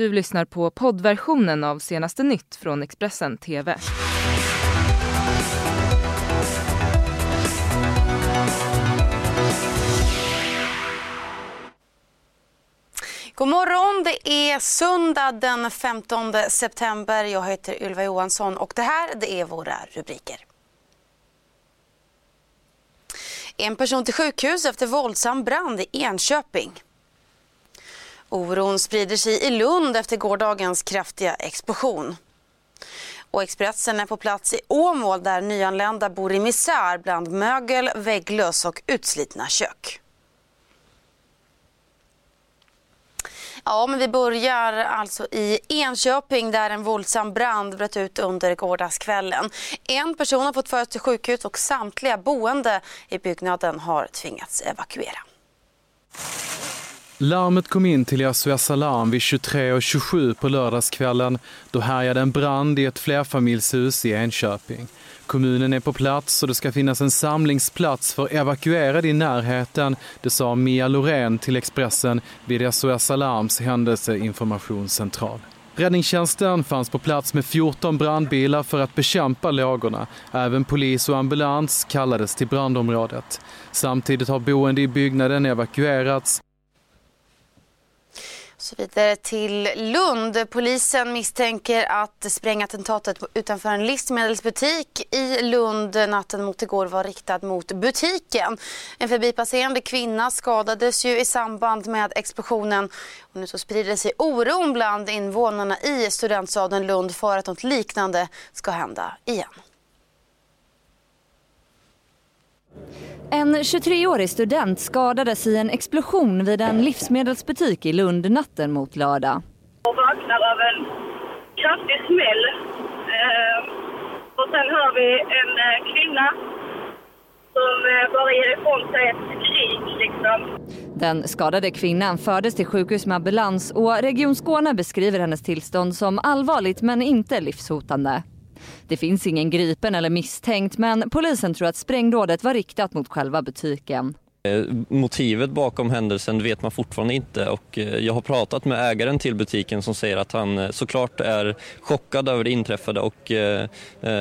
Du lyssnar på poddversionen av senaste nytt från Expressen TV. God morgon, det är söndag den 15 september. Jag heter Ylva Johansson och det här det är våra rubriker. En person till sjukhus efter våldsam brand i Enköping. Oron sprider sig i Lund efter gårdagens kraftiga explosion. Och Expressen är på plats i Åmål där nyanlända bor i misär bland mögel, vägglöss och utslitna kök. Ja, men vi börjar alltså i Enköping där en våldsam brand bröt ut under gårdagskvällen. En person har fått föras till sjukhus och samtliga boende i byggnaden har tvingats evakuera. Larmet kom in till SOS Alarm vid 23.27 på lördagskvällen. Då härjade en brand i ett flerfamiljshus i Enköping. Kommunen är på plats och det ska finnas en samlingsplats för evakuerade i närheten, det sa Mia Lorén till Expressen vid SOS Alarms händelseinformationscentral. Räddningstjänsten fanns på plats med 14 brandbilar för att bekämpa lågorna. Även polis och ambulans kallades till brandområdet. Samtidigt har boende i byggnaden evakuerats så vidare till Lund. Polisen misstänker att sprängattentatet utanför en livsmedelsbutik i Lund natten mot igår var riktad mot butiken. En förbipasserande kvinna skadades ju i samband med explosionen. Och nu så sprider sig oron bland invånarna i studentstaden Lund för att något liknande ska hända igen. En 23-årig student skadades i en explosion vid en livsmedelsbutik i Lund natten mot lördag. Och vaknar av en kraftig smäll. Eh, och sen hör vi en eh, kvinna som eh, bara ger ifrån sig ett krig liksom. Den skadade kvinnan fördes till sjukhus med ambulans och Region Skåne beskriver hennes tillstånd som allvarligt men inte livshotande. Det finns ingen gripen eller misstänkt men polisen tror att sprängdådet var riktat mot själva butiken. Eh, motivet bakom händelsen vet man fortfarande inte och eh, jag har pratat med ägaren till butiken som säger att han eh, såklart är chockad över det inträffade och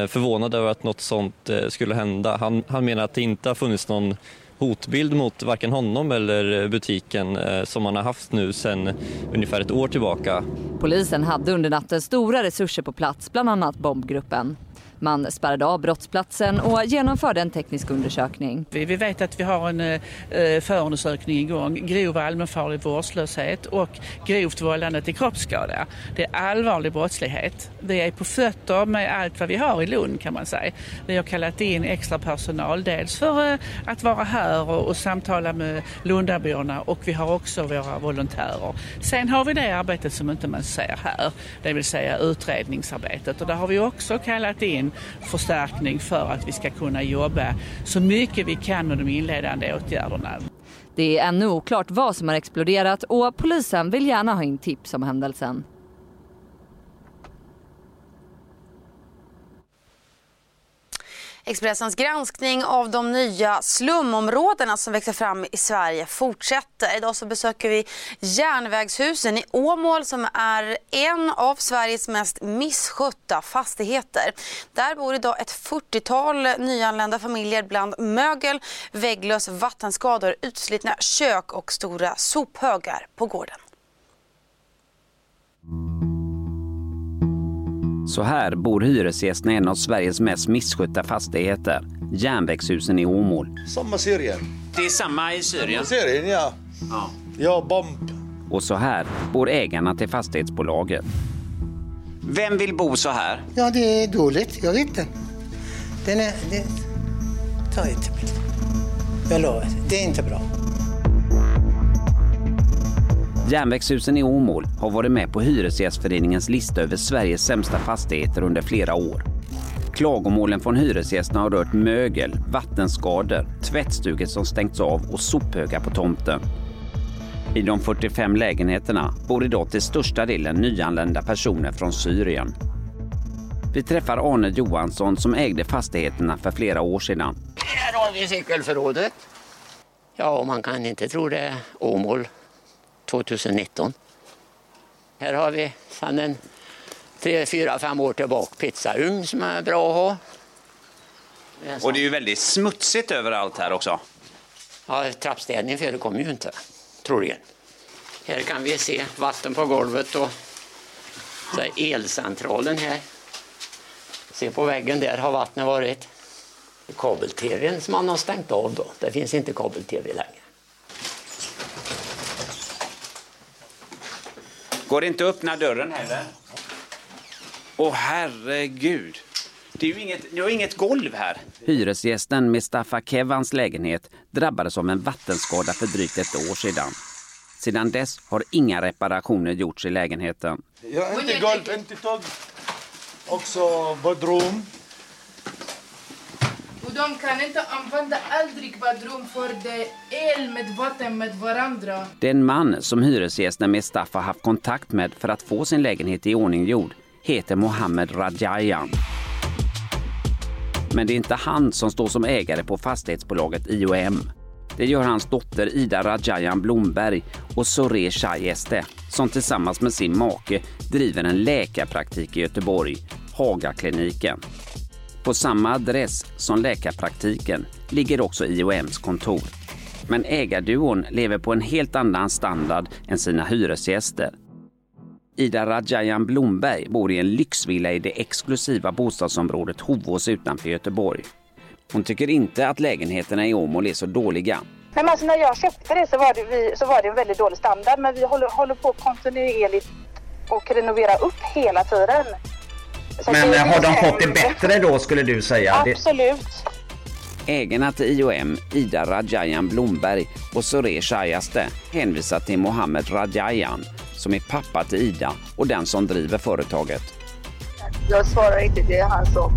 förvånad över att något sånt skulle hända. Han, han menar att det inte har funnits någon hotbild mot varken honom eller eh, butiken eh, som man har haft nu sedan ungefär ett år tillbaka. Polisen hade under natten stora resurser på plats, bland annat bombgruppen. Man spärrade av brottsplatsen och genomförde en teknisk undersökning. Vi, vet att vi har en eh, eh förundersökning igång, grov allmänfarlig vårdslöshet och grovt vållande till kroppsskada. Det är allvarlig brottslighet. Vi är på fötter med allt vad vi har i Lund kan man säga. Vi har kallat in extra personal, dels för eh, att vara här och, och samtala med Lundaborna och vi har också våra volontärer. Sen har vi det arbetet som inte man ser här, det vill säga utredningsarbetet och där har vi också kallat in förstärkning för att vi ska kunna jobba så mycket vi kan med de inledande åtgärderna. Det är ännu oklart vad som har exploderat och polisen vill gärna ha in tips om händelsen. Expressens granskning av de nya slumområdena som växer fram i Sverige fortsätter. Idag så besöker vi Järnvägshusen i Åmål som är en av Sveriges mest misskötta fastigheter. Där bor idag ett 40-tal nyanlända familjer bland mögel, vägglös vattenskador, utslitna kök och stora sophögar på gården. Så här bor hyresgästerna i en av Sveriges mest misskötta fastigheter, järnvägshusen i Åmål. Samma Syrien. Det är samma i Syrien? Syrien, ja. Ja, ja bomb. Och så här bor ägarna till fastighetsbolaget. Vem vill bo så här? Ja, det är dåligt. Jag vet inte. Den är... Det... Ta ett bild. Jag lovar, det är inte bra. Järnvägshusen i Åmål har varit med på Hyresgästföreningens lista över Sveriges sämsta fastigheter under flera år. Klagomålen från hyresgästerna har rört mögel, vattenskador, tvättstugor som stängts av och sophögar på tomten. I de 45 lägenheterna bor idag till största delen nyanlända personer från Syrien. Vi träffar Arne Johansson som ägde fastigheterna för flera år sedan. Här har vi cykelförrådet. Ja, man kan inte tro det. Åmål 2019. Här har vi sedan en tre, fyra, fem år tillbaka pizzaugn som är bra att ha. Och det är ju väldigt smutsigt överallt här också. Ja, trappstädning förekommer ju inte, troligen. Här kan vi se vatten på golvet och så elcentralen här. Se på väggen, där har vattnet varit. Kabel-tvn som man har stängt av då. Det finns inte kabel-tv längre. Går det inte att öppna dörren heller? Åh herregud. Det är ju inget, det är inget golv här. Hyresgästen Mustafa Kevans lägenhet drabbades av en vattenskada för drygt ett år sedan. Sedan dess har inga reparationer gjorts i lägenheten. Ja, inte golv, inte tak. Också badrum. Och de kan inte använda aldrig badrum för det är el med vatten med varandra. Den man som hyresgästen har haft kontakt med för att få sin lägenhet i ordning gjord heter Mohammed Rajayan. Men det är inte han som står som ägare på fastighetsbolaget IOM. Det gör hans dotter Ida Rajayan Blomberg och Sore Shayeste som tillsammans med sin make driver en läkarpraktik i Göteborg, Hagakliniken. På samma adress som läkarpraktiken ligger också IOMs kontor. Men ägarduon lever på en helt annan standard än sina hyresgäster. Ida Rajayan Blomberg bor i en lyxvilla i det exklusiva bostadsområdet Hovås utanför Göteborg. Hon tycker inte att lägenheterna i Åmål är så dåliga. Men alltså när jag köpte det så var det, vi, så var det en väldigt dålig standard men vi håller, håller på kontinuerligt och renovera upp hela tiden. Så Men det- eh, har de fått det bättre då skulle du säga? Absolut. Ägarna till IOM, Ida Rajayan Blomberg och Sore Shayaste hänvisar till Mohammed Rajayan som är pappa till Ida och den som driver företaget. Jag svarar inte, det är han som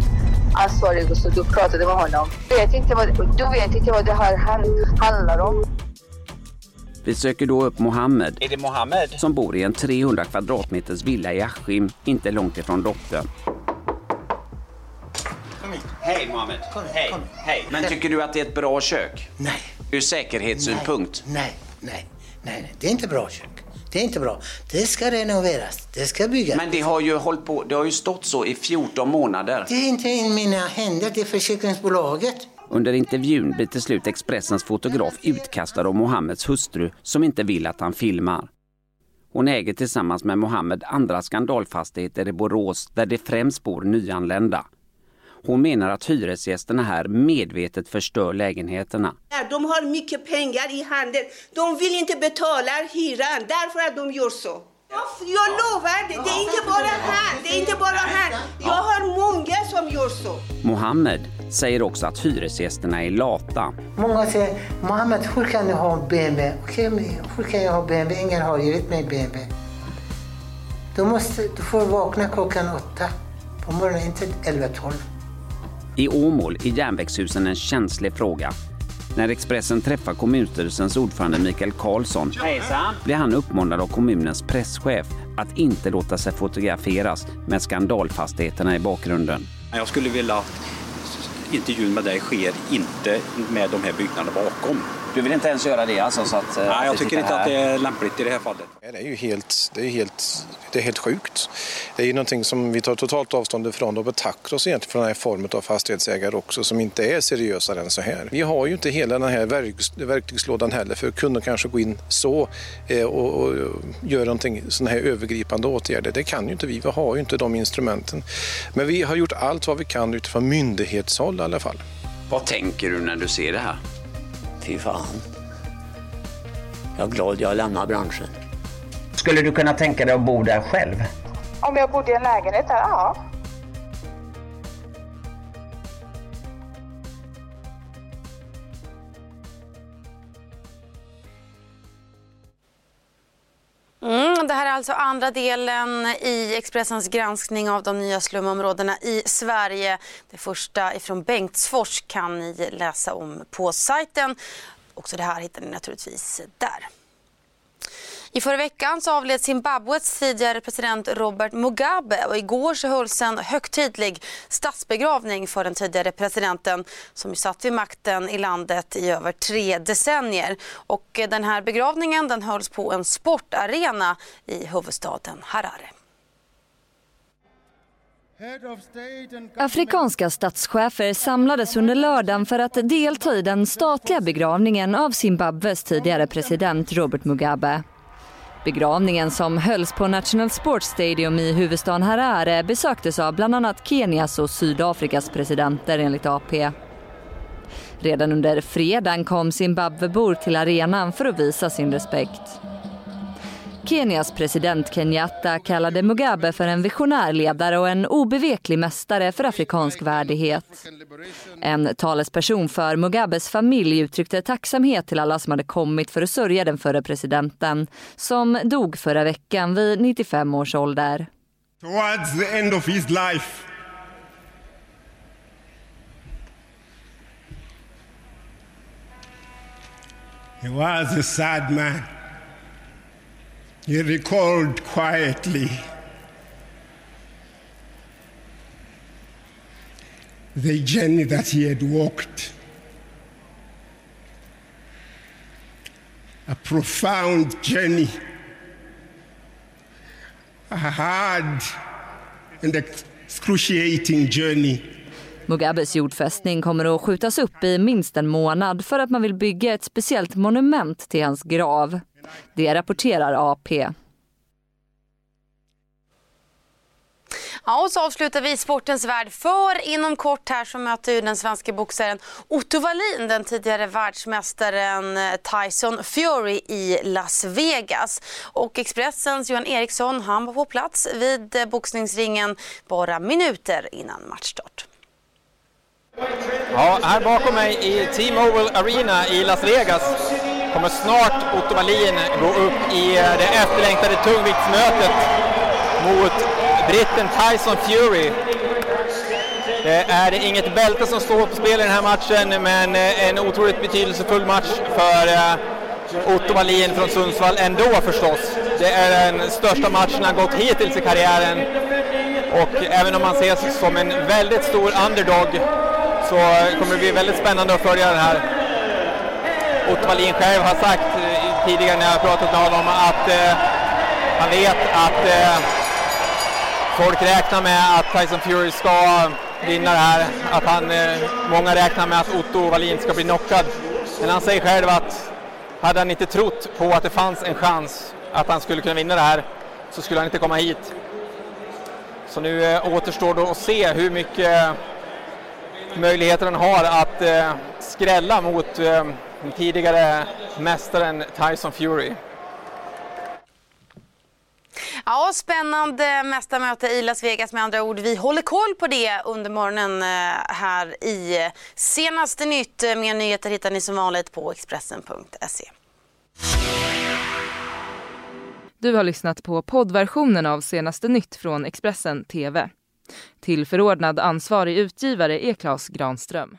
ansvarig så du pratade med honom. Du vet inte vad, du vet inte vad det här han- handlar om. Vi söker då upp Mohammed Är det Mohammed? som bor i en 300 kvadratmeters villa i Askim, inte långt ifrån dottern. Hej Mohammed. Hej. Hej. Men tycker du att det är ett bra kök? Nej. Ur säkerhetssynpunkt? Nej, nej, nej, nej. Det är inte bra kök. Det är inte bra. Det ska renoveras. Det ska byggas. Men det har ju hållit på, det har ju stått så i 14 månader. Det är inte i mina händer. Det är försäkringsbolaget. Under intervjun blir till slut Expressens fotograf utkastad av Mohammeds hustru som inte vill att han filmar. Hon äger tillsammans med Mohammed andra skandalfastigheter i Borås där det främst bor nyanlända. Hon menar att hyresgästerna här medvetet förstör lägenheterna. De har mycket pengar i handen. De vill inte betala hyran därför att de gör så. Jag, lovar, det, det är inte bara han. Det är inte bara han. Jag har många som gör så. Mohammed säger också att hyresgästerna är lata. Många säger, Mohammed, hur kan du ha BMW? Okej, hur kan jag ha BMW? Ingen har givit mig BMW. Du, måste, du får vakna klockan åtta på morgonen, inte 11-12. I Åmål är järnvägshusen en känslig fråga. När Expressen träffar kommunstyrelsens ordförande Mikael Karlsson Hejsan. blir han uppmanad av kommunens presschef att inte låta sig fotograferas med skandalfastigheterna i bakgrunden. Jag skulle vilja att intervjun med dig sker inte med de här byggnaderna bakom. Du vill inte ens göra det alltså? Så att, eh, Nej, att jag tycker inte att det är lämpligt i det här fallet. Det är ju helt, det är helt, det är helt sjukt. Det är ju någonting som vi tar totalt avstånd ifrån och betackar oss egentligen för den här formen av fastighetsägare också som inte är seriösare än så här. Vi har ju inte hela den här verktygslådan heller för att kunna kanske gå in så eh, och, och göra någonting, sådana här övergripande åtgärder. Det kan ju inte vi, vi har ju inte de instrumenten. Men vi har gjort allt vad vi kan utifrån myndighetshåll i alla fall. Vad tänker du när du ser det här? Fy fan. Jag är glad jag lämnar branschen. Skulle du kunna tänka dig att bo där själv? Om jag bodde i en lägenhet här, ja. Mm, det här är alltså andra delen i Expressens granskning av de nya slumområdena i Sverige. Det första ifrån Bengtsfors kan ni läsa om på sajten. Också det här hittar ni naturligtvis där. I förra veckan så avled Zimbabwes tidigare president Robert Mugabe och igår så hölls en högtidlig statsbegravning för den tidigare presidenten som ju satt vid makten i landet i över tre decennier. Och eh, den här begravningen den hölls på en sportarena i huvudstaden Harare. Afrikanska statschefer samlades under lördagen för att delta i den statliga begravningen av Zimbabwes tidigare president Robert Mugabe. Begravningen som hölls på National Sports Stadium i huvudstaden Harare besöktes av bland annat Kenias och Sydafrikas presidenter enligt AP. Redan under fredagen kom Zimbabwebor till arenan för att visa sin respekt. Kenias president Kenyatta kallade Mugabe för en visionär ledare och en obeveklig mästare för afrikansk värdighet. En talesperson för Mugabes familj uttryckte tacksamhet till alla som hade kommit för att sörja den förre presidenten som dog förra veckan vid 95 års ålder. Towards the end of his life He was a sad man. He recalled quietly the journey that he had walked. A profound journey, a hard and excruciating journey. Mugabes jordfästning kommer att skjutas upp i minst en månad för att man vill bygga ett speciellt monument till hans grav. Det rapporterar AP. Ja, och så avslutar vi sportens värld för inom kort här så möter ju den svenska boxaren Otto Wallin den tidigare världsmästaren Tyson Fury i Las Vegas. Och Expressens Johan Eriksson han var på plats vid boxningsringen bara minuter innan matchstart. Ja, här bakom mig i T-Mobile Arena i Las Vegas kommer snart Otto Wallin gå upp i eh, det efterlängtade tungviktsmötet mot britten Tyson Fury. Det är inget bälte som står på spel i den här matchen, men eh, en otroligt betydelsefull match för eh, Otto Wallin från Sundsvall ändå förstås. Det är den största matchen han gått hittills i karriären och även om han ses som en väldigt stor underdog så kommer det bli väldigt spännande att följa den här. Otto Wallin själv har sagt eh, tidigare när jag pratat med honom att eh, han vet att eh, folk räknar med att Tyson Fury ska vinna det här. Att han, eh, många räknar med att Otto Wallin ska bli knockad. Men han säger själv att hade han inte trott på att det fanns en chans att han skulle kunna vinna det här så skulle han inte komma hit. Så nu eh, återstår då att se hur mycket eh, möjligheter han har att eh, skrälla mot eh, den tidigare mästaren Tyson Fury. Ja, spännande mästarmöte i Las Vegas med andra ord. Vi håller koll på det under morgonen här i Senaste nytt. Mer nyheter hittar ni som vanligt på Expressen.se. Du har lyssnat på poddversionen av Senaste nytt från Expressen TV. Till förordnad ansvarig utgivare är Klas Granström.